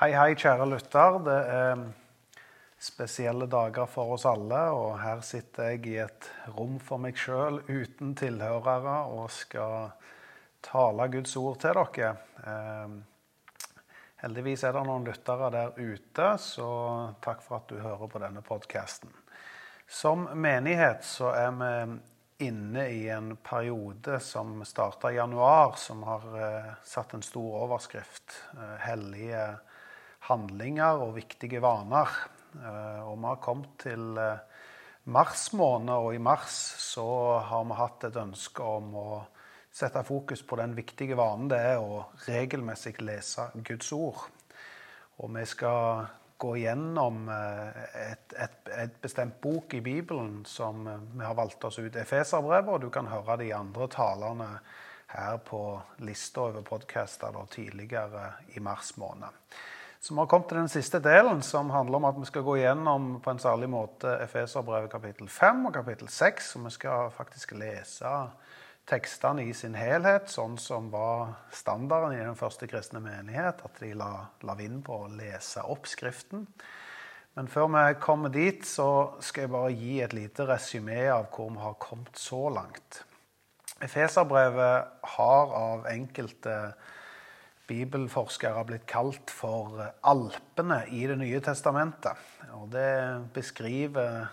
Hei, hei, kjære lytter. Det er spesielle dager for oss alle. Og her sitter jeg i et rom for meg sjøl uten tilhørere og skal tale Guds ord til dere. Eh, heldigvis er det noen lyttere der ute, så takk for at du hører på denne podkasten. Som menighet så er vi inne i en periode som starta i januar, som har eh, satt en stor overskrift. Eh, hellige handlinger og viktige vaner. Eh, og vi har kommet til eh, mars måned, og i mars så har vi hatt et ønske om å sette fokus på den viktige vanen det er å regelmessig lese Guds ord. Og vi skal gå gjennom eh, et, et, et, bestemt bok i Bibelen som vi har valgt oss ut, Efeserbrevet, og du kan høre de andre talene her på lista over podkaster tidligere i mars måned. Så vi har kommet til den siste delen, som handler om at vi skal gå igjennom på en særlig måte Efeserbrevet kapittel 5 og kapittel 6. Og vi skal faktisk lese tekstene i sin helhet, sånn som var standarden i den første kristne menighet. At de la, la vind på å lese opp Skriften. Men før vi kommer dit, så skal jeg bare gi et lite resymé av hvor vi har kommet så langt. Efeserbrevet har av enkelte bibelforskere har blitt kalt for Alpene i Det nye testamentet. Og det beskriver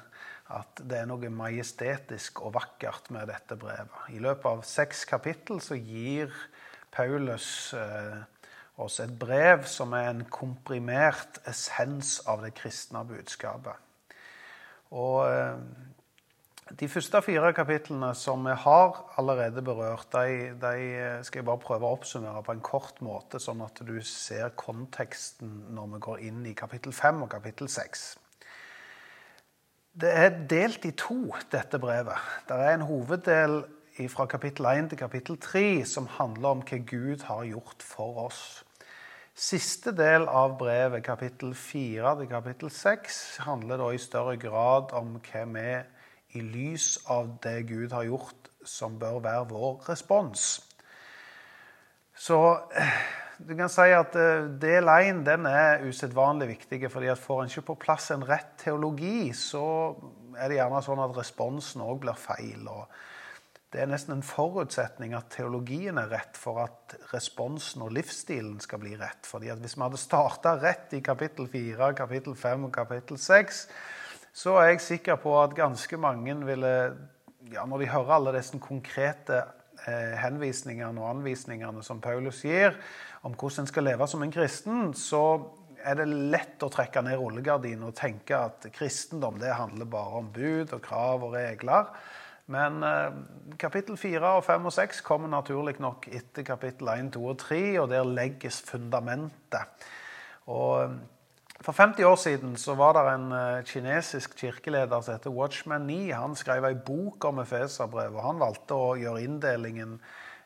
at det er noe majestetisk og vakkert med dette brevet. I løpet av seks kapittel så gir Paulus eh, oss et brev som er en komprimert essens av det kristne budskapet. Og eh, de første fire kapitlene som vi har allerede berørt, de, de, skal jeg bare prøve å oppsummere på en kort måte, sånn at du ser konteksten når vi går inn i kapittel fem og kapittel seks. Det er delt i to, dette brevet. Det er en hoveddel fra kapittel 1 til kapittel 3 som handler om hva Gud har gjort for oss. Siste del av brevet, kapittel 4 til kapittel 6, handler da i større grad om hva vi i lys av det Gud har gjort, som bør være vår respons. Så du kan si at eh, del én er usedvanlig viktig. fordi at Får en ikke på plass en rett teologi, så er det gjerne sånn at responsen òg blir feil. Det er nesten en forutsetning at teologien er rett for at responsen og livsstilen skal bli rett. Fordi at Hvis vi hadde starta rett i kapittel 4, kapittel 5 og kapittel 6, så er jeg sikker på at ganske mange ville ja, Når de hører alle disse konkrete eh, henvisningene og anvisningene som Paulus gir om hvordan en skal leve som en kristen, så er det lett å trekke ned rullegardinen og tenke at kristendom det handler bare om bud og krav og regler. Men eh, kapittel 4 og 5 og 6 kommer naturlig nok etter kapittel 1, 2 og 3, og der legges fundamentet. Og for 50 år siden så var det en uh, kinesisk kirkeleder som heter Watchman Nee. Han skrev ei bok om Efeserbrevet. Han valgte å gjøre inndelingen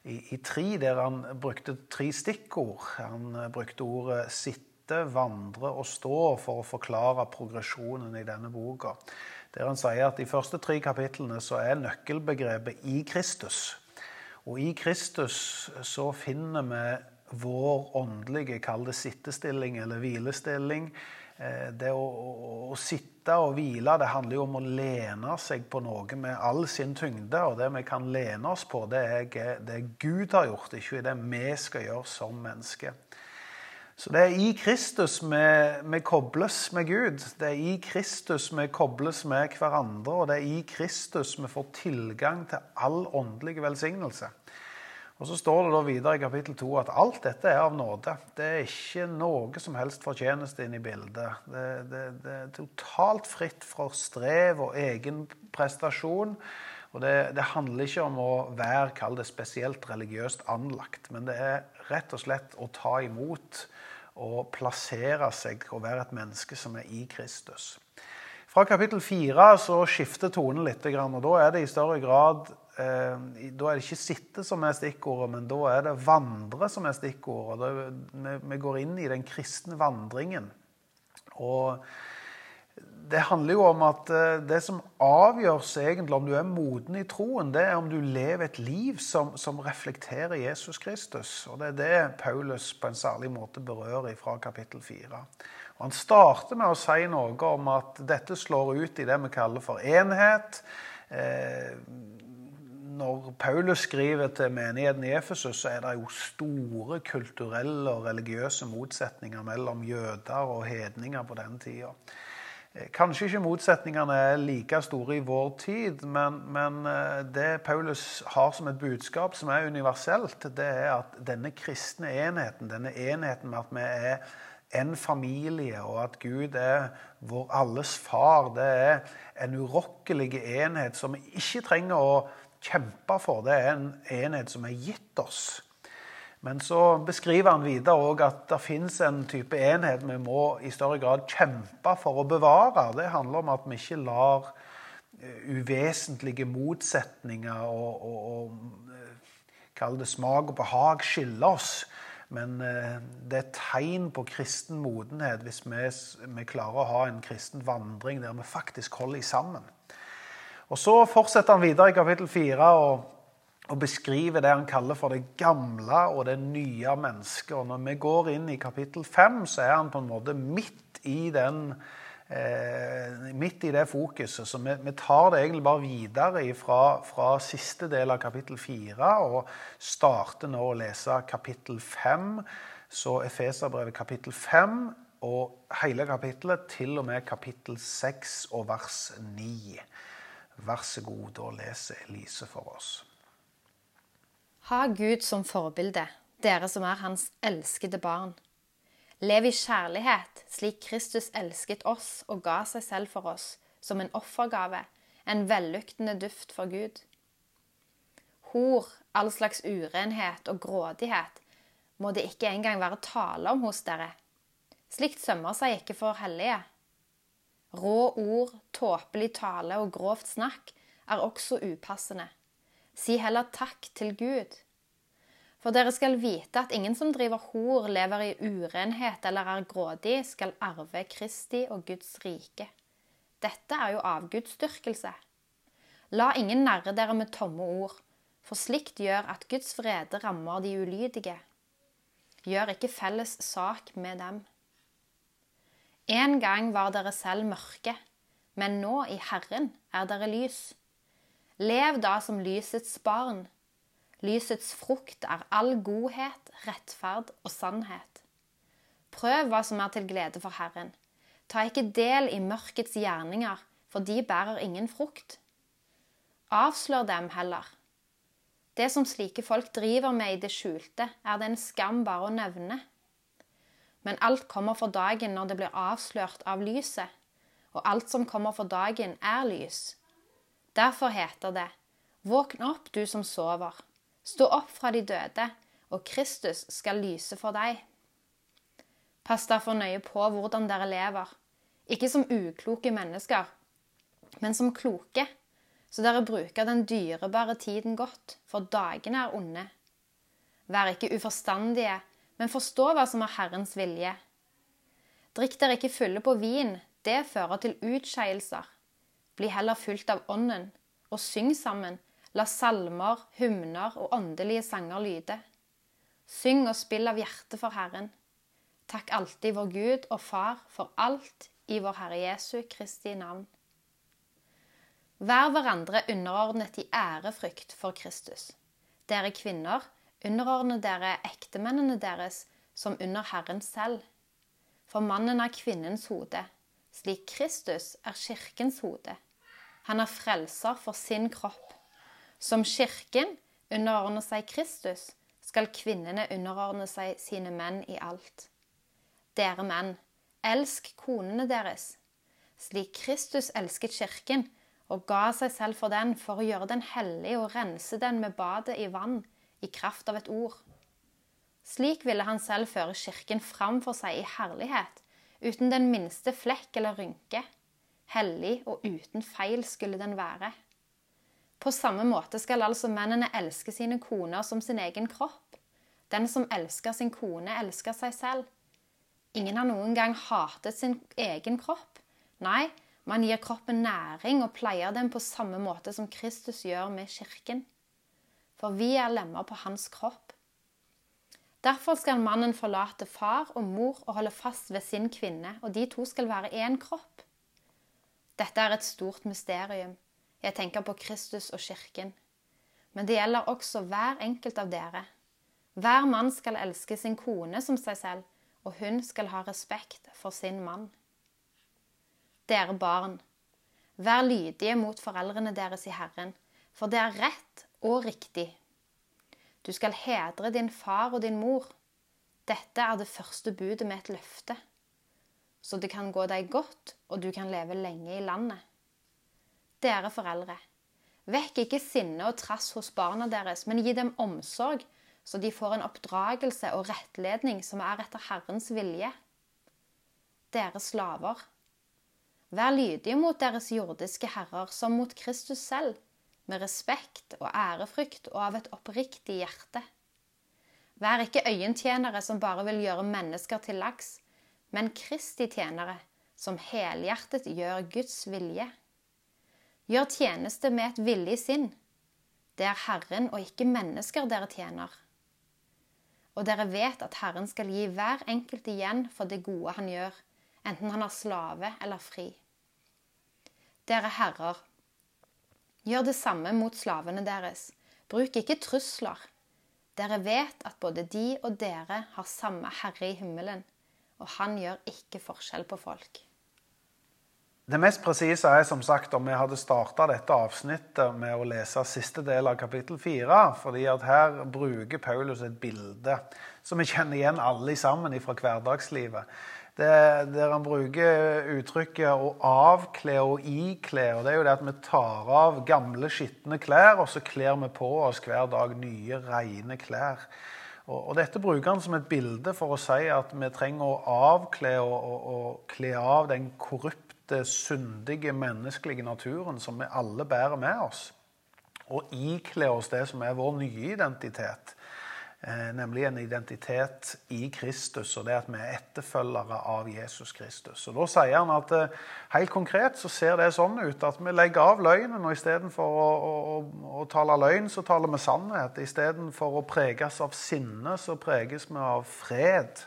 i, i, tre, der han brukte tre stikkord. Han uh, brukte ordet 'sitte', 'vandre' og 'stå' for å forklare progresjonen i denne boka. Der han sier at de første tre kapitlene så er nøkkelbegrepet 'i Kristus'. Og i Kristus så finner vi vår åndelige, kall det sittestilling eller hvilestilling. Eh, det å, å, å, sitte og hvile det handler jo om å lene seg på noe med all sin tyngde. Og det vi kan lene oss på, det er det Gud har gjort, ikke det vi skal gjøre som mennesker. Så det er i Kristus vi, vi, kobles med Gud. Det er i Kristus vi kobles med hverandre, og det er i Kristus vi får tilgang til all åndelig velsignelse. Og Så står det da videre i kapittel 2 at alt dette er av nåde. Det er ikke noe som helst fortjeneste inn i bildet. Det, det, det, er totalt fritt for strev og egen prestasjon. Og det, det handler ikke om å være kall det spesielt religiøst anlagt, men det er rett og slett å ta imot og plassere seg og være et menneske som er i Kristus. Fra kapittel 4 så skifter tonen litt, og da er det i større grad da er det ikke 'sitte' som er stikkordet, men da er det 'vandre' som er stikkordet. Vi går inn i den kristne vandringen. Og det handler jo om at eh, det som avgjøres egentlig om du er moden i troen, det er om du lever et liv som, som reflekterer Jesus Kristus. Og det er det Paulus på en særlig måte berører fra kapittel 4. Og han starter med å si noe om at dette slår ut i det vi kaller for enhet. Eh, når Paulus skriver til menigheten i Efesus, så er det jo store kulturelle og religiøse motsetninger mellom jøder og hedninger på den tida. Eh, kanskje ikke motsetningene er like store i vår tid, men, men, eh, det Paulus har som et budskap som er universelt, det er at denne kristne enheten, denne enheten med at vi er en familie, og at Gud er vår alles far, det er en urokkelig enhet som vi ikke trenger å kjempe for. Det er en enhet som er gitt oss. Men så beskriver han videre også at det fins en type enhet vi må i større grad kjempe for å bevare. Det handler om at vi ikke lar eh, uvesentlige motsetninger og, og, og eh, kall det smak og behag skille oss. Men eh, det er tegn på kristen modenhet hvis vi, vi klarer å ha en kristen vandring der vi faktisk holder sammen. Og Så fortsetter han videre i kapittel 4 og, og beskriver det han kaller for det gamle og det nye mennesket. Og Når vi går inn i kapittel 5, så er han på en måte midt i, den, eh, midt i det fokuset. Så vi, vi, tar det egentlig bare videre fra, fra siste del av kapittel 4 og starter nå å lese kapittel 5. Så Efeserbrevet kapittel 5 og hele kapittelet til og med kapittel 6 og vers 9. Vær så god, da leser Elise for oss. Ha Gud som forbilde, dere som er hans elskede barn. Lev i kjærlighet, slik Kristus elsket oss og ga seg selv for oss, som en offergave, en velluktende duft for Gud. Hor, all slags urenhet og grådighet må det ikke engang være tale om hos dere. Slikt sømmer seg ikke for hellige. Rå ord, tåpelig tale og grovt snakk er også upassende. Si heller takk til Gud. For dere skal vite at ingen som driver hor, lever i urenhet eller er grådig, skal arve Kristi og Guds rike. Dette er jo avgudsdyrkelse. La ingen narre dere med tomme ord, for slikt gjør at Guds vrede rammer de ulydige. Gjør ikke felles sak med dem. En gang var dere selv mørke, men nå i Herren er dere lys. Lev da som lysets barn. Lysets frukt er all godhet, rettferd og sannhet. Prøv hva som er til glede for Herren. Ta ikke del i mørkets gjerninger, for de bærer ingen frukt. Avslør dem heller. Det som slike folk driver med i det skjulte, er det en skam bare å nevne. Men alt kommer for dagen når det blir avslørt av lyset, og alt som kommer for dagen, er lys. Derfor heter det, Våkn opp, du som sover. Stå opp fra de døde, og Kristus skal lyse for deg. Pass derfor nøye på hvordan dere lever, ikke som ukloke mennesker, men som kloke, så dere bruker den dyrebare tiden godt, for dagene er onde. Vær ikke uforstandige, men forstå hva som er Herrens vilje. Drikk dere ikke fulle på vin, det fører til utskeielser. Bli heller fulgt av Ånden, og syng sammen. La salmer, hymner og åndelige sanger lyde. Syng og spill av hjertet for Herren. Takk alltid vår Gud og Far for alt i vår Herre Jesu Kristi navn. Vær hverandre underordnet i ærefrykt for Kristus. Dere kvinner, Underordne dere ektemennene deres som under Herren selv. For mannen er kvinnens hode, slik Kristus er kirkens hode. Han er frelser for sin kropp. Som kirken underordner seg Kristus, skal kvinnene underordne seg sine menn i alt. Dere menn, elsk konene deres, slik Kristus elsket kirken og ga seg selv for den for å gjøre den hellig og rense den med badet i vann i kraft av et ord. Slik ville han selv føre kirken fram for seg i herlighet, uten den minste flekk eller rynke. Hellig og uten feil skulle den være. På samme måte skal altså mennene elske sine koner som sin egen kropp. Den som elsker sin kone, elsker seg selv. Ingen har noen gang hatet sin egen kropp. Nei, Man gir kroppen næring og pleier den på samme måte som Kristus gjør med kirken. For vi er lemmer på hans kropp. Derfor skal mannen forlate far og mor og holde fast ved sin kvinne, og de to skal være én kropp. Dette er et stort mysterium. Jeg tenker på Kristus og kirken. Men det gjelder også hver enkelt av dere. Hver mann skal elske sin kone som seg selv, og hun skal ha respekt for sin mann. Dere barn, vær lydige mot foreldrene deres i Herren, for det er rett og riktig. Du skal hedre din far og din mor. Dette er det første budet med et løfte, så det kan gå deg godt, og du kan leve lenge i landet. Dere foreldre, vekk ikke sinne og trass hos barna deres, men gi dem omsorg, så de får en oppdragelse og rettledning som er etter Herrens vilje. Dere slaver, vær lydige mot deres jordiske herrer som mot Kristus selv med respekt og ærefrykt og av et oppriktig hjerte. Vær ikke øyentjenere som bare vil gjøre mennesker til laks, men Kristi tjenere som helhjertet gjør Guds vilje. Gjør tjeneste med et villig sinn. Det er Herren og ikke mennesker dere tjener. Og dere vet at Herren skal gi hver enkelt igjen for det gode han gjør, enten han er slave eller fri. Dere herrer, Gjør det samme mot slavene deres. Bruk ikke trusler. Dere vet at både de og dere har samme Herre i himmelen, og han gjør ikke forskjell på folk. Det mest presise er som sagt om vi hadde starta dette avsnittet med å lese siste del av kapittel 4. fordi at her bruker Paulus et bilde som vi kjenner igjen alle sammen fra hverdagslivet. Det, der han bruker uttrykket 'å avkle og ikle'. og Det er jo det at vi tar av gamle, skitne klær, og så kler vi på oss hver dag nye, rene klær. Og, og, Dette bruker han som et bilde for å si at vi trenger å avkle og, og, og kle av den korrupte, syndige, menneskelige naturen som vi alle bærer med oss. Og ikle oss det som er vår nye identitet. Eh, nemlig en identitet i Kristus, og det at vi er etterfølgere av Jesus Kristus. Og Da sier han at eh, helt konkret så ser det sånn ut at vi legger av løgnen, og istedenfor å, å, å, tale løgn, så taler vi sannhet. Istedenfor å preges av sinne, så preges vi av fred.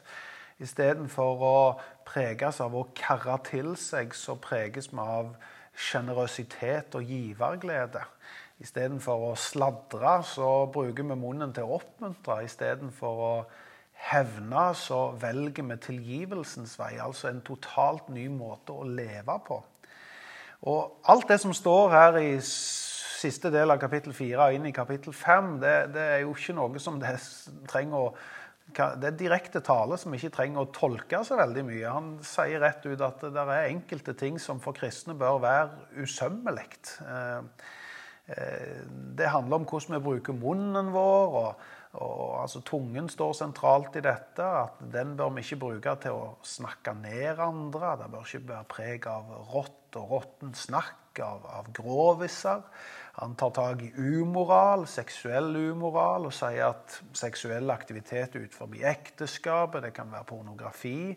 Istedenfor å preges av å karre til seg, så preges vi av sjenerøsitet og giverglede. Istedenfor å sladre, så bruker vi munnen til å oppmuntre. Istedenfor å hevne, så velger vi tilgivelsens vei. Altså en totalt ny måte å leve på. Og alt det som står her i siste del av kapittel 4 og inn i kapittel 5, det, det er jo ikke noe som det trenger å det er direkte tale som ikke trenger å tolke så veldig mye. Han sier rett ut at det er enkelte ting som for kristne bør være usømmelig. Eh, det handler om hvordan vi bruker munnen vår. og, og altså, Tungen står sentralt i dette. at Den bør vi ikke bruke til å snakke ned andre. Det bør ikke være preg av rått og råtten snakk, av, av groviser. Han tar tak i umoral, seksuell umoral, og sier at seksuell aktivitet utenfor ekteskapet, det kan være pornografi.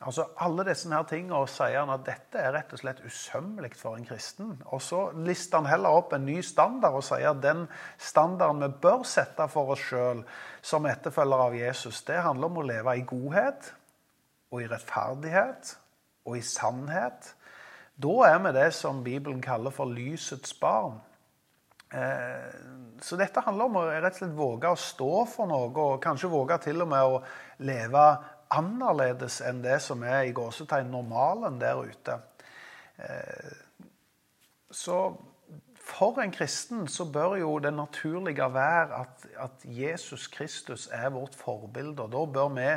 Altså Alle disse her tingene sier han at dette er rett og slett usømmelig for en kristen. Og så lister han heller opp en ny standard og sier at den standarden vi bør sette for oss sjøl som etterfølger av Jesus, det handler om å leve i godhet og i rettferdighet og i sannhet. Da er vi det som Bibelen kaller for lysets barn. Eh, så dette handler om å rett og slett våge å stå for noe, og kanskje våge til og med å leve annerledes enn det som er i gåsetegn normalen der ute. Eh, så for en kristen så bør jo det naturlige være at, at Jesus Kristus er vårt forbilde. og Da bør vi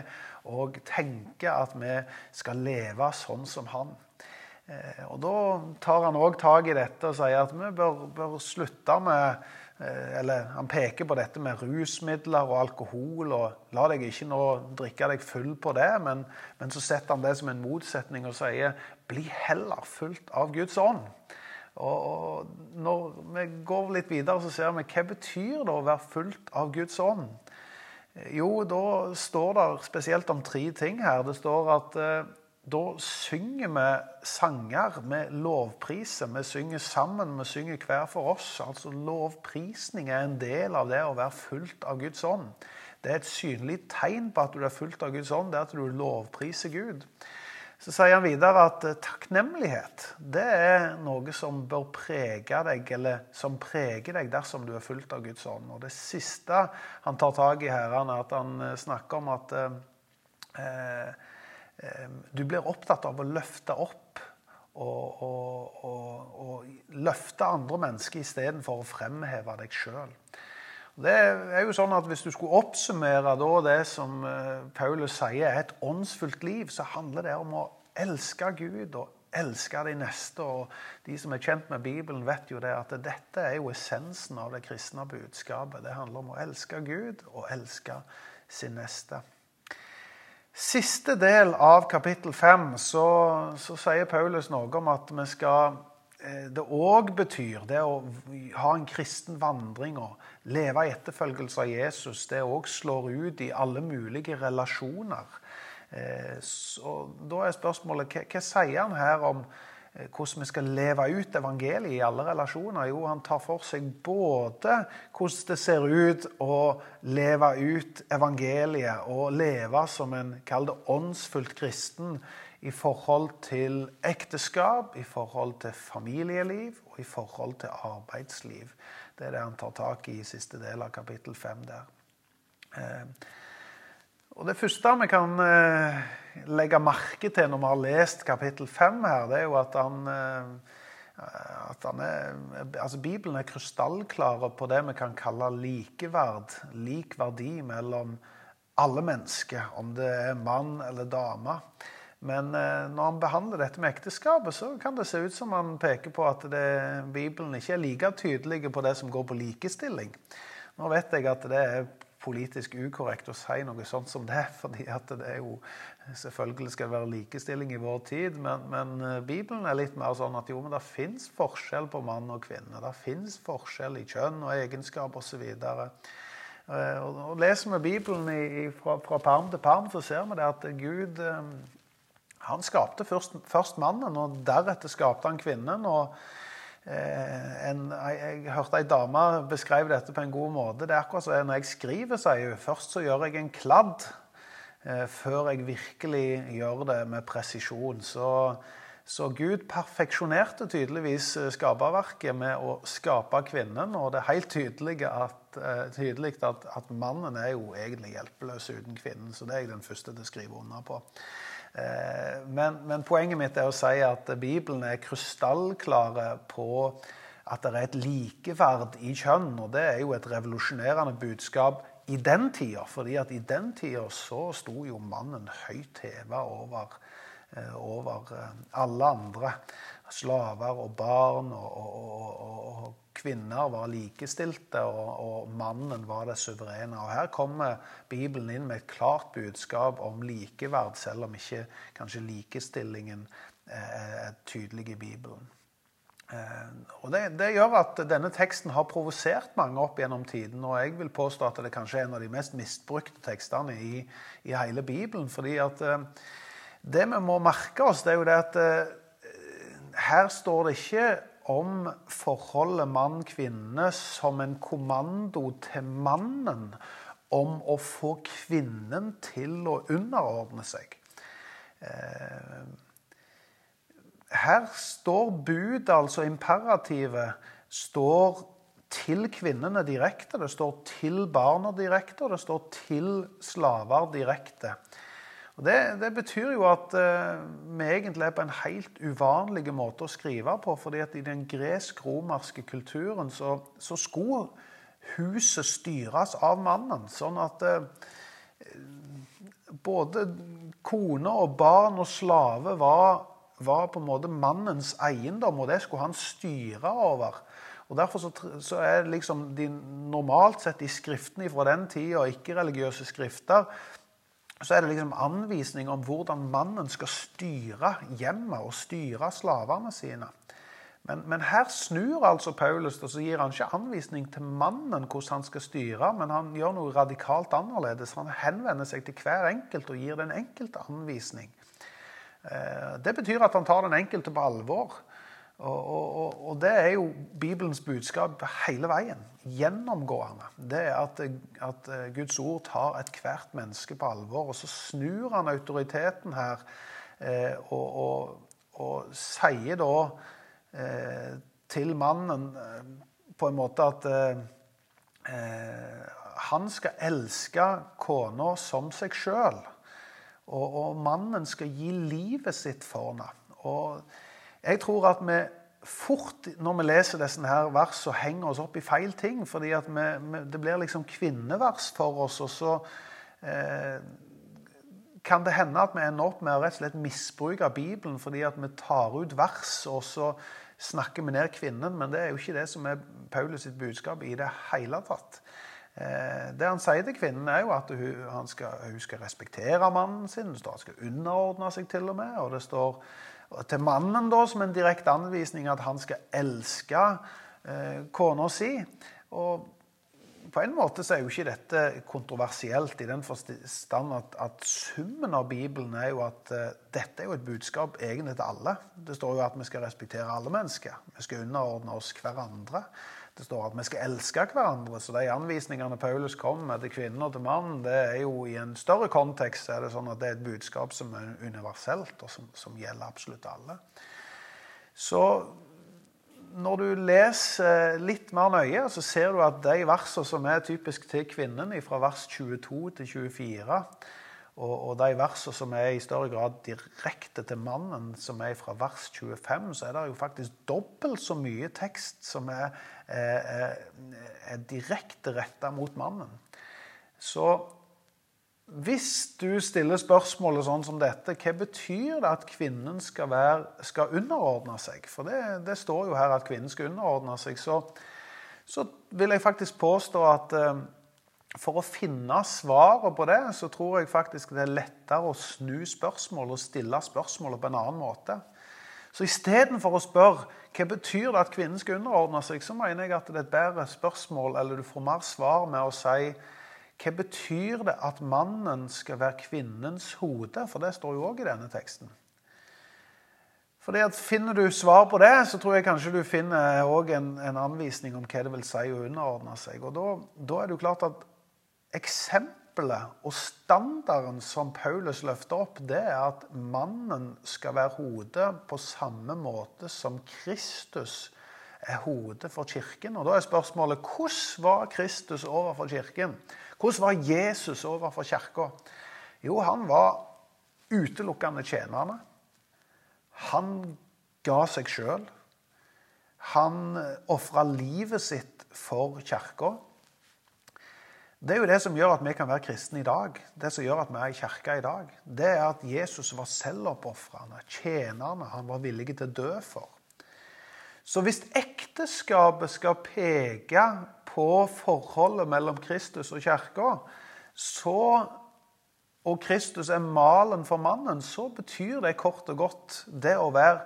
òg tenke at vi skal leve sånn som han. Eh, og Da tar han òg tak i dette og sier at vi bør, bør slutte med eller han peker på dette med rusmidler og alkohol. og La deg ikke nå drikke deg full på det, men, men så setter han det som en motsetning og sier bli heller fullt av Guds ånd. Og, Når vi går litt videre, så ser vi hva betyr det å være fullt av Guds ånd. Jo, da står det spesielt om tre ting her. Det står at eh, da synger vi sanger, vi lovpriser, vi synger sammen, vi synger hver for oss. Altså Lovprisning er en del av det å være fulgt av Guds ånd. Det er et synlig tegn på at du er fulgt av Guds ånd, det er at du lovpriser Gud. Så sier han videre at eh, takknemlighet det er noe som bør prege deg, eller som preger deg dersom du er fulgt av Guds ånd. Og Det siste han tar tak i her, er at han eh, snakker om at eh, eh, du blir opptatt av å løfte opp og, og, og, og løfte andre mennesker istedenfor å fremheve deg sjøl. Det er jo sånn at Hvis du skulle oppsummere det som eh, Paulus sier er et åndsfullt liv, så handler det om å elske Gud og elske de neste. og De som er kjent med Bibelen, vet jo det at dette er jo essensen av det kristne budskapet. Det handler om å elske Gud og elske sin neste. Siste del av kapittel 5 så, så sier Paulus noe om at vi skal Eh, det òg betyr, det å ha en kristen vandring og leve i etterfølgelse av Jesus, det òg slår ut i alle mulige relasjoner. Eh, så da er spørsmålet hva, hva sier han her om hvordan vi skal leve ut evangeliet i alle relasjoner? Jo, han tar for seg både hvordan det ser ut å leve ut evangeliet og leve som en, kall det åndsfullt kristen i forhold til ekteskap, i forhold til familieliv og i forhold til arbeidsliv. Det er det han tar tak i i siste del av kapittel fem der. Og Det første vi kan eh, legge merke til når vi har lest kapittel fem, her, det er jo at han, eh, at han er, altså Bibelen er krystallklare på det vi kan kalle likeverd, lik verdi mellom alle mennesker, om det er mann eller dame. Men eh, når han behandler dette med ekteskapet, så kan det se ut som han peker på at det, Bibelen ikke er like tydelig på det som går på likestilling. Nå vet jeg at det er politisk ukorrekt å si noe sånt som det, fordi at det er jo Selvfølgelig skal det være likestilling i vår tid, men, men eh, Bibelen er litt mer sånn at jo, men det fins forskjell på mann og kvinne. Det fins forskjell i kjønn og egenskap osv. Eh, og, og leser vi Bibelen i, fra, fra perm til perm, så ser vi det at Gud han skapte først, først, mannen, og deretter skapte han kvinnen. og eh, en, jeg, jeg, hørte ei dame beskrive dette på en god måte. Det er akkurat som når jeg skriver, sier hun. Først så gjør jeg en kladd eh, før jeg virkelig gjør det med presisjon. Så, så Gud perfeksjonerte tydeligvis eh, skaperverket med å skape kvinnen. Og det er helt tydelig at, eh, tydelig at, at mannen er jo egentlig hjelpeløs uten kvinnen. Så det er jeg den første til å skrive under på. Eh, men, men, poenget mitt er å si at Bibelen er krystallklare på at det er et likeverd i kjønn. Og det er jo et revolusjonerende budskap i den tida. fordi at i den tida så sto jo mannen høyt heva over, eh, over eh, alle andre. Slaver og barn og, og, og, og kvinner var likestilte, og, og, mannen var det suverene. Og Her kommer Bibelen inn med et klart budskap om likeverd, selv om ikke kanskje likestillingen er tydelig i Bibelen. Eh, og det, det, gjør at denne teksten har provosert mange opp gjennom tiden. Og jeg vil påstå at det kanskje er en av de mest misbrukte tekstene i, i hele Bibelen. fordi at eh, det vi må merke oss, det er jo det at eh, her står det ikke om forholdet mann-kvinne som en kommando til mannen om å få kvinnen til å underordne seg. Eh, her står budet, altså imperativet, står til kvinnene direkte. Det står til barna direkte, og det står til slaver direkte. Og det, det, betyr jo at uh, vi egentlig er på en helt uvanlig måte å skrive på. fordi at i den gresk-romerske kulturen så, så, skulle huset styres av mannen. Sånn at uh, både kone og barn og slave var, var, på en måte mannens eiendom, og det skulle han styre over. Og Derfor så, så er liksom de normalt sett i skriftene fra den tida, ikke-religiøse skrifter, så er det liksom anvisning om hvordan mannen skal styre hjemmet og styre slavene sine. Men, men, her snur altså Paulus og så gir han ikke anvisning til mannen hvordan han skal styre, men han gjør noe radikalt annerledes. Han henvender seg til hver enkelt og gir den enkelte anvisning. Eh, det betyr at han tar den enkelte på alvor. Og, og, og, det er jo Bibelens budskap hele veien. Gjennomgående. Det er at, at Guds ord tar ethvert menneske på alvor. Og så snur han autoriteten her eh, og, og, sier da eh, til mannen eh, på en måte at eh, eh han skal elske kona som seg sjøl. Og, mannen skal gi livet sitt for henne. Og jeg tror at vi fort, når vi leser disse her versene, henger oss opp i feil ting. fordi det blir liksom kvinnevers for oss, og så eh, kan det hende at vi ender opp med å rett og slett misbruke Bibelen fordi at vi tar ut vers, og så snakker vi ned kvinnen. Men det er jo ikke det som er Paulus sitt budskap i det hele tatt. Eh, det han sier til kvinnen, er jo at hun skal, hun skal respektere mannen sin. Det står at hun skal underordne seg, til og med. Og det står til mannen da, som en direkte anvisning at han skal elske eh, kona si. Og på en måte så er jo ikke dette kontroversielt i den forstand at, at summen av Bibelen er jo at uh, dette er jo et budskap egentlig til alle. Det står jo at vi skal respektere alle mennesker. Vi skal underordne oss hverandre. Det står at vi skal elske hverandre. Så de anvisningene Paulus kom med til kvinnen og til mannen, det er jo i en større kontekst er det sånn at det er et budskap som er universelt, og som, som gjelder absolutt alle. Så når du leser litt mer nøye, så ser du at de versene som er typisk til kvinnen, fra vers 22 til 24, og, og de versene som er i større grad direkte til mannen, som er fra vers 25, så er det jo faktisk dobbelt så mye tekst som er, er, er direkte retta mot mannen. Så hvis du stiller spørsmålet sånn som dette, hva betyr det at kvinnen skal, være, skal underordne seg? For det, det, står jo her at kvinnen skal underordne seg. Så, så vil jeg faktisk påstå at eh, for å finne svaret på det, så tror jeg faktisk det er lettere å snu spørsmål og stille spørsmålet på en annen måte. Så istedenfor å spørre hva betyr det at kvinnen skal underordne seg, så mener jeg at det er et bedre spørsmål, eller du får mer svar med å si hva betyr det at mannen skal være kvinnens hode? For det står jo òg i denne teksten. Fordi at Finner du svar på det, så tror jeg kanskje du finner en, en, anvisning om hva det vil si å underordne seg. Og da, da er det jo klart at eksempelet og standarden som Paulus løfter opp, det er at mannen skal være hodet på samme måte som Kristus er hodet for kirken. Og Da er spørsmålet hvordan var Kristus overfor kirken? Hvordan var Jesus overfor kirka? Jo, han var utelukkende tjenerne. Han ga seg sjøl. Han ofra livet sitt for kirka. Det er jo det som gjør at vi kan være kristne i dag. Det som gjør at vi er i kirka i dag. Det er at Jesus var selvoppofrende, tjenerne Han var villig til å dø for. Så hvis ekteskapet skal peke på forholdet mellom Kristus og kirka, og Kristus er malen for mannen, så betyr det kort og godt det å være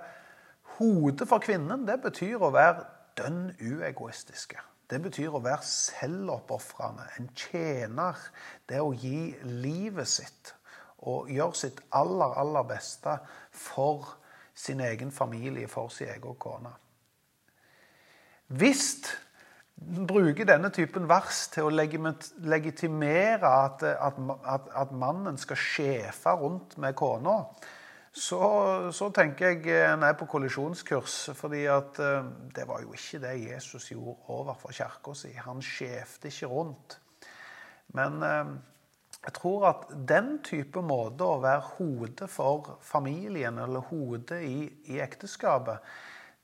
hodet for kvinnen. Det betyr å være dønn uegoistiske. Det betyr å være selvoppofrende, en tjener. Det å gi livet sitt og gjøre sitt aller, aller beste for sin egen familie, for sin egen kone. Hvis bruker denne typen vers til å legitimere at, at, at, at mannen skal sjefe rundt med kona, så, så, tenker jeg en er på kollisjonskurs. fordi eh, det var jo ikke det Jesus gjorde overfor kirka si. Han sjefte ikke rundt. Men eh, jeg tror at den type måte å være hodet for familien, eller hodet i, i ekteskapet,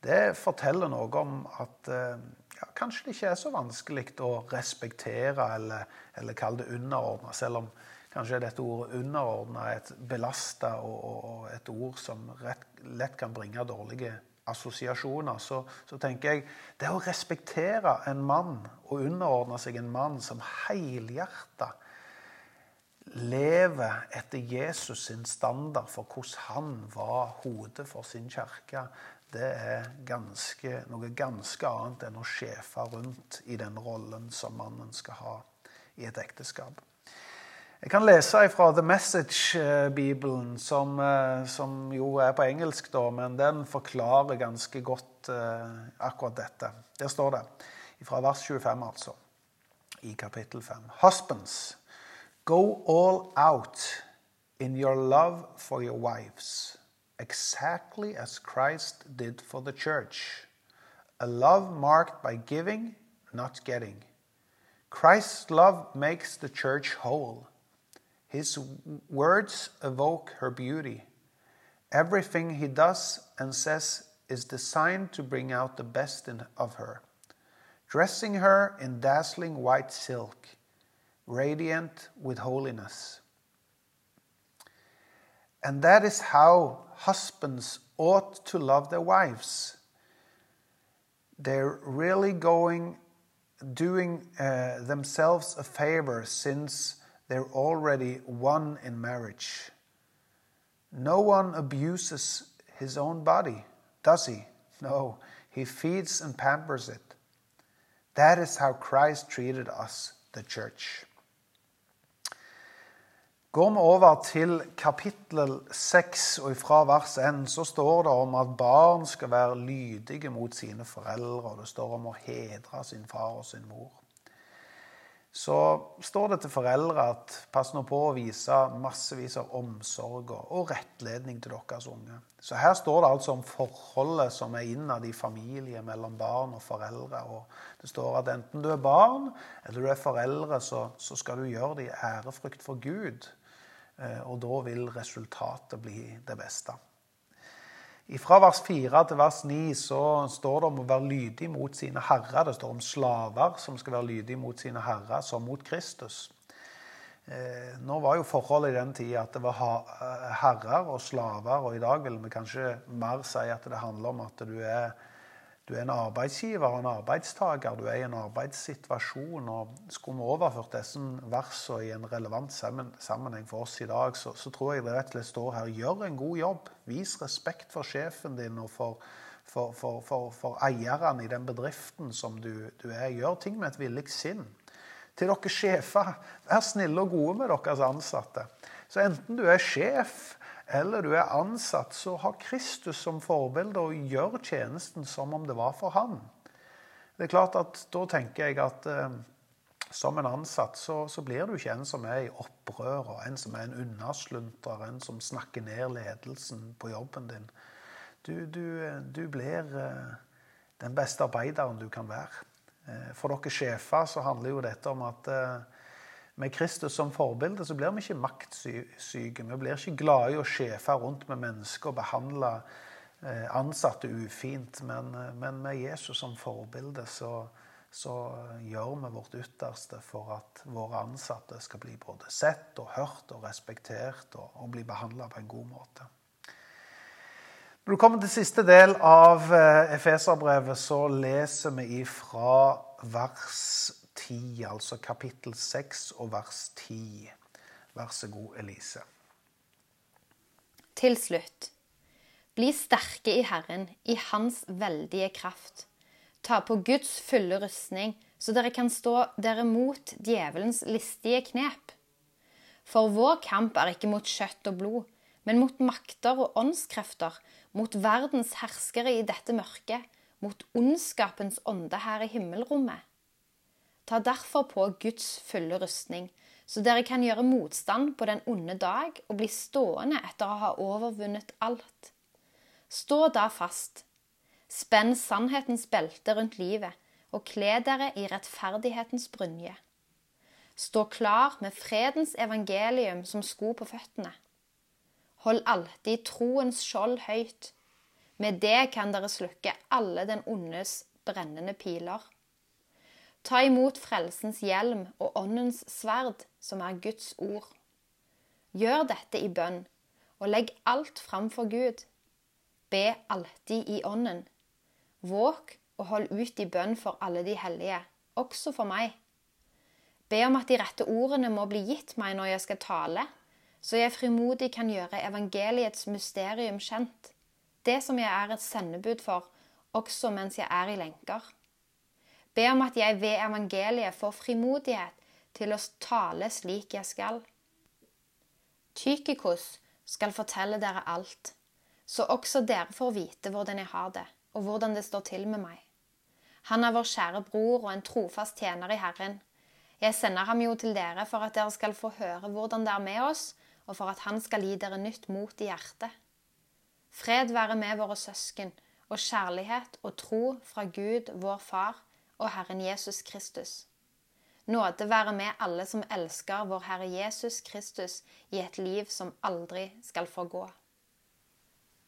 det forteller noe om at eh, ja, kanskje det ikke er så vanskelig å respektere eller, eller kalle det underordna, selv om Kanskje er dette ordet 'underordna' et belasta og, og, et ord som rett, lett kan bringe dårlige assosiasjoner. Så, så, tenker jeg det å respektere en mann og underordne seg en mann som helhjerta lever etter Jesus sin standard for hvordan han var hodet for sin kirke, det er ganske, noe ganske annet enn å sjefe rundt i den rollen som mannen skal ha i et ekteskap. Jeg kan lese fra The Message-bibelen, som, eh, som, jo er på engelsk, da, men den forklarer ganske godt uh, akkurat dette. Der står det, fra vers 25, altså, i kapittel 5. Husbands, go all out in your love for your wives, exactly as Christ did for the church. A love marked by giving, not getting. Christ's love makes the church whole. His words evoke her beauty. Everything he does and says is designed to bring out the best in, of her, dressing her in dazzling white silk, radiant with holiness. And that is how husbands ought to love their wives. They're really going, doing uh, themselves a favor since they're already one in marriage. No one abuses his own body, does he? No, he feeds and pampers it. That is how Christ treated us, the church. Går vi over til kapittel 6, og fra vers 1, så står det om at barn skal være lydige mot sine foreldre, og det står om å hedre sin far og sin mor så står det til foreldre at pass nå på å vise massevis av omsorg og rettledning til deres unge. Så her står det altså om forholdet som er innad i familie mellom barn og foreldre. Og det står at enten du er barn eller du er foreldre, så, så skal du gjøre det i ærefrykt for Gud. Eh, og da vil resultatet bli det beste. Fra vers 4 til vers 9 så står det om å være lydig mot sine herrer. Det står om slaver som skal være lydige mot sine herrer, som mot Kristus. Eh, nå var jo forholdet i den tida at det var eh, herrer og slaver, og i dag vil vi kanskje mer si at det handler om at du er du er en arbeidsgiver og en arbeidstaker. Du er i en arbeidssituasjon. og Skulle vi overført disse versene i en relevant sammenheng for oss i dag, så, så, tror jeg det rett og slett står her gjør en god jobb. Vis respekt for sjefen din og for, for, for, for eierne i den bedriften som du, du, er. Gjør ting med et villig sinn. Til dere sjefer, vær snille og gode med deres ansatte. Så enten du er sjef eller du er ansatt, så har Kristus som forbilde og gjør tjenesten som om det var for han. Det er klart at Da tenker jeg at eh, som en ansatt så, så, blir du ikke en som er i opprør, og en som er en unnasluntrer, en som snakker ned ledelsen på jobben din. Du, du, du blir eh, den beste arbeideren du kan være. Eh, for dere sjefer så handler jo dette om at eh, med Kristus som forbilde så blir vi ikke maktsyke. Vi blir ikke glade i å sjefe rundt med mennesker og behandle eh, ansatte ufint. Men, eh, men med Jesus som forbilde så, så, gjør vi vårt ytterste for at våre ansatte skal bli både sett og hørt og respektert og, og bli behandla på en god måte. Når du kommer til siste del av eh, Efeserbrevet, så leser vi ifra vers 10, altså kapittel 6 og vers 10. Vær så god, Elise. Til slutt. Bli sterke i Herren, i Hans veldige kraft. Ta på Guds fulle rustning, så dere kan stå dere mot djevelens listige knep. For vår kamp er ikke mot kjøtt og blod, men mot makter og åndskrefter, mot verdens herskere i dette mørket, mot ondskapens ånde her i himmelrommet. Ta derfor på Guds fulle rustning, så dere kan gjøre motstand på den onde dag og bli stående etter å ha overvunnet alt. Stå da fast. Spenn sannhetens belte rundt livet og kle dere i rettferdighetens brynje. Stå klar med fredens evangelium som sko på føttene. Hold alltid troens skjold høyt. Med det kan dere slukke alle den ondes brennende piler. Ta imot frelsens hjelm og åndens sverd, som er Guds ord. Gjør dette i bønn, og legg alt fram for Gud. Be alltid i ånden. Våk og hold ut i bønn for alle de hellige, også for meg. Be om at de rette ordene må bli gitt meg når jeg skal tale, så jeg frimodig kan gjøre evangeliets mysterium kjent, det som jeg er et sendebud for, også mens jeg er i lenker. Be om at jeg ved evangeliet får frimodighet til å tale slik jeg skal. Tykikos skal fortelle dere alt, så også dere får vite hvordan jeg har det, og hvordan det står til med meg. Han er vår kjære bror og en trofast tjener i Herren. Jeg sender ham jo til dere for at dere skal få høre hvordan det er med oss, og for at han skal gi dere nytt mot i hjertet. Fred være med våre søsken, og kjærlighet og tro fra Gud, vår Far, og Herren Jesus Kristus. Nåde være med alle som elsker vår Herre Jesus Kristus i et liv som aldri skal forgå.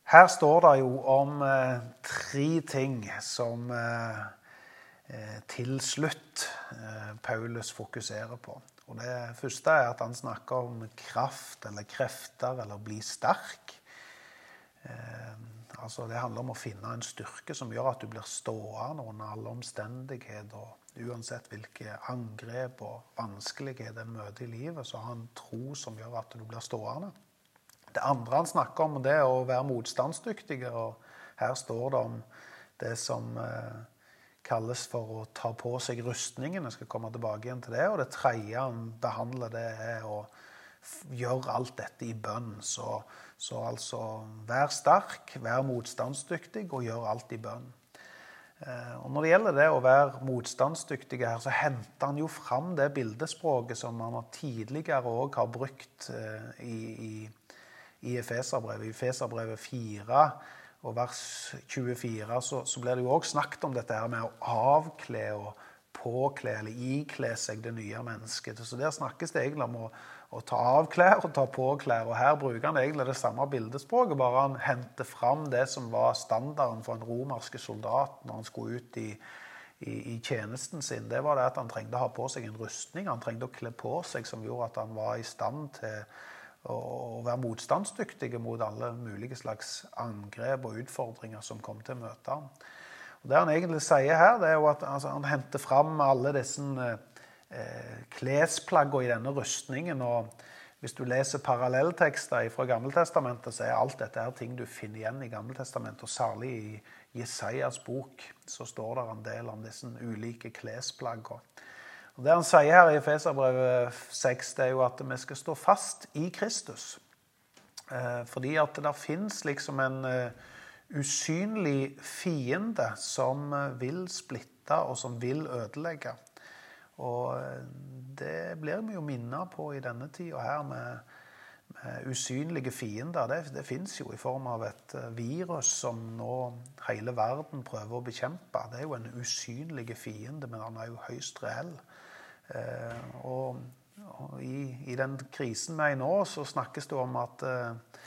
Her står det jo om eh, tre ting som eh, eh til slutt eh, Paulus fokuserer på. Og Det første er at han snakker om kraft eller krefter eller bli sterk. Eh, altså Det handler om å finne en styrke som gjør at du blir stående under alle omstendigheter. Uansett hvilke angrep og vanskeligheter en møter i livet, så har han tro som gjør at du blir stående. Det andre han snakker om, det er å være motstandsdyktig. og Her står det om det som eh, kalles for å ta på seg rustningen. Jeg skal komme tilbake igjen til det. Og det tredje han behandler, det er å gjøre alt dette i bønn. Så, så altså vær sterk, vær motstandsdyktig og gjør alt i bønn. Eh, og Når det gjelder det å være motstandsdyktig her, så henter han jo fram det bildespråket som han tidligere òg har brukt eh, i, i, i Efeserbrevet. I Efeserbrevet 4 og vers 24 så, så blir det jo òg snakket om dette her med å avkle og påkle eller ikle seg det nye mennesket. Så der snakkes det egentlig om å, å ta av klær og ta på klær. Og her bruker han egentlig det samme bildespråket, bare han henter fram det som var standarden for en romerske soldat når han skulle ut i, i, i, tjenesten sin. Det var det at han trengte å ha på seg en rustning. Han trengte å kle på seg som gjorde at han var i stand til å være motstandsdyktig mot alle mulige slags angrep og utfordringer som kom til å møte ham. Og Det han egentlig sier her, det er jo at altså, han henter fram alle disse eh, klesplaggene i denne rustningen. og Hvis du leser parallelltekster fra Gammeltestamentet, så er alt dette her ting du finner igjen i Gammeltestamentet. Og særlig i Jesajas bok så står det en del om disse ulike klesplaggene. Og Det han sier her i Feserbrevet 6, det er jo at vi skal stå fast i Kristus. Eh, fordi at det fins liksom en eh, usynlig fiende som eh, vil splitte, og som vil ødelegge. Og det blir vi jo minnet på i denne tida her med, med usynlige fiender. Det, det fins jo i form av et virus som nå hele verden prøver å bekjempe. Det er jo en usynlig fiende, men han er jo høyst reell. Eh, og, i, i, den krisen vi er i nå, så snakkes det om at eh,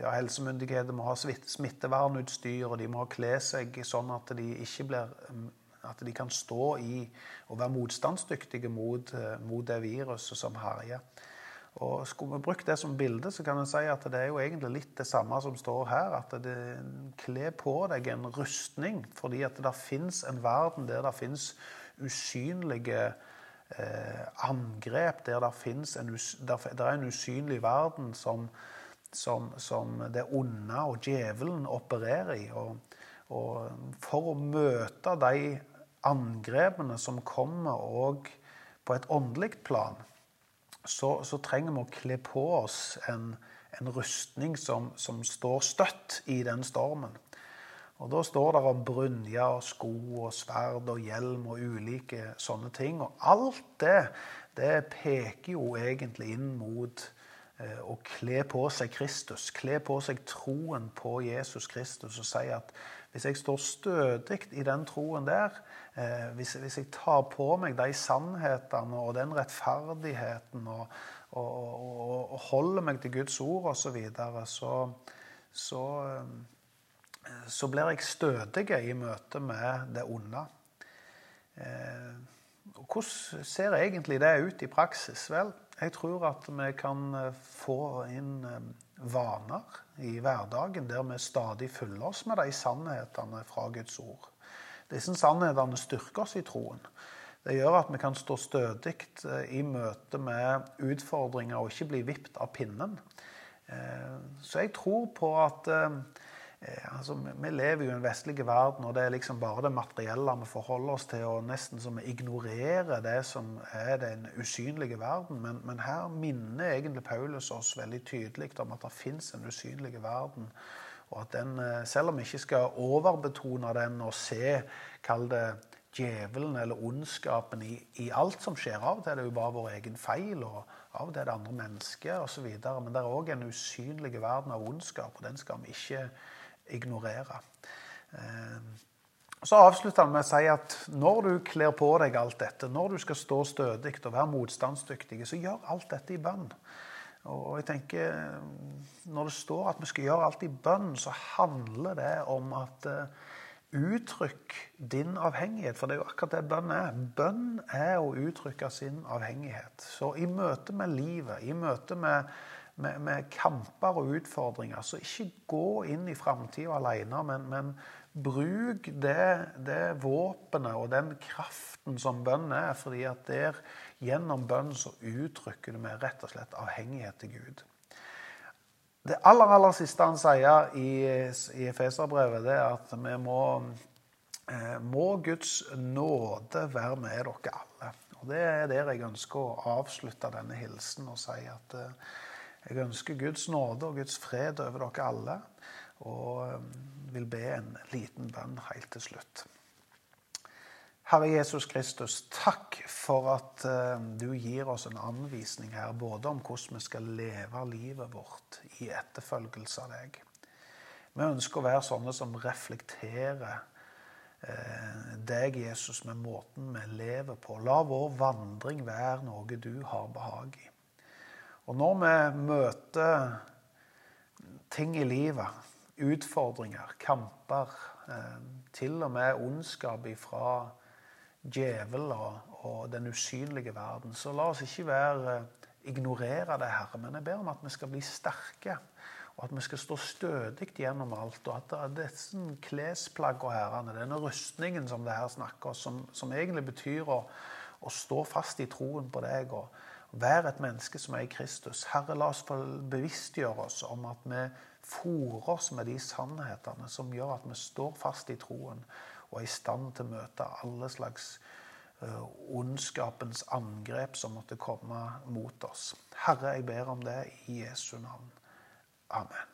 ja, helsemyndigheter må ha smittevernutstyr, og de må kle seg sånn at de ikke blir at de kan stå i og være motstandsdyktige mot, eh, mot det viruset som herjer. Og Skulle vi brukt det som bilde, så kan vi si at det er jo egentlig litt det samme som står her. At det kler på deg en rustning, fordi at det fins en verden der det fins usynlige eh, angrep, der det, der er en usynlig verden som, som, som det onde og djevelen opererer i. Og, og, for å møte de angrepene som kommer òg på et åndelig plan, så, så, trenger vi å kle på oss en, en rustning som, som står støtt i den stormen. Og Da står det om brynje og sko og sverd og hjelm og ulike sånne ting. Og alt det, det peker jo egentlig inn mot å kle på seg Kristus. Kle på seg troen på Jesus Kristus og si at hvis jeg står stødig i den troen der, eh, hvis, hvis, jeg tar på meg de sannhetene og den rettferdigheten og, og, og, og holder meg til Guds ord osv., så, videre, så, så eh, så blir jeg stødig i møte med det onde. Eh, hvordan ser egentlig det ut i praksis? Vel, jeg tror at vi kan eh, få inn eh, vaner i hverdagen der vi stadig fyller oss med de sannhetene fra Guds ord. Disse sannhetene styrker oss i troen. Det gjør at vi kan stå stødig i møte med utfordringer og ikke bli vippet av pinnen. Så jeg tror på at Eh, altså, vi lever jo i en vestlig verden, og det er liksom bare det materielle vi forholder oss til. og Nesten som vi ignorerer det som er den usynlige verden. Men, men her minner egentlig Paulus oss veldig tydelig om at det fins en usynlig verden. Og at den, eh, selv om vi ikke skal overbetone den og se, kall det djevelen eller ondskapen i, i, alt som skjer. Av og til er det jo bare vår egen feil, og av og til er det andre mennesker osv. Men det er òg en usynlig verden av ondskap, og den skal vi ikke ignorere. Eh, så avslutter han med å si at når du kler på deg alt dette, når du skal stå stødig og være motstandsdyktig, så gjør alt dette i bønn. Og jeg tenker, Når det står at vi skal gjøre alt i bønn, så handler det om at uh, uttrykk din avhengighet. For det er jo akkurat det bønn er. Bønn er å uttrykke sin avhengighet. Så i møte med livet, i møte med, med, med kamper og utfordringer, så ikke gå inn i framtida alene, men, men bruk det, det våpenet og den kraften som bønn er. fordi at der, gjennom bønn så uttrykker du med rett og slett avhengighet til Gud. Det aller aller siste han sier i, i Efeserbrevet, det er at vi må, eh, må Guds nåde være med dere alle. Og Det er der jeg ønsker å avslutte denne hilsen og si at eh, jeg ønsker Guds nåde og Guds fred over dere alle. Og eh, vil be en liten bønn helt til slutt. Herre Jesus Kristus, takk for at eh, du gir oss en anvisning her, både om hvordan vi skal leve livet vårt i etterfølgelse av deg. Vi ønsker å være sånne som reflekterer eh, deg, Jesus, med måten vi lever på. La vår vandring være noe du har behag i. Og når vi møter ting i livet utfordringer, kamper, eh, til og med ondskap ifra djevelen og, den usynlige verden. Så la oss ikke være, eh, ignorere det, Herre, men jeg ber om at vi skal bli sterke. Og at vi skal stå stødig gjennom alt. Og at disse klesplaggene, herrene, denne rustningen som det her snakker som, som egentlig betyr å, å, stå fast i troen på deg og være et menneske som er i Kristus. Herre, la oss få bevisstgjøre oss om at vi fòrer oss med de sannhetene som gjør at vi står fast i troen og er i stand til å møte alle slags uh, ondskapens angrep som måtte komme mot oss. Herre, jeg ber om det i Jesu navn. Amen.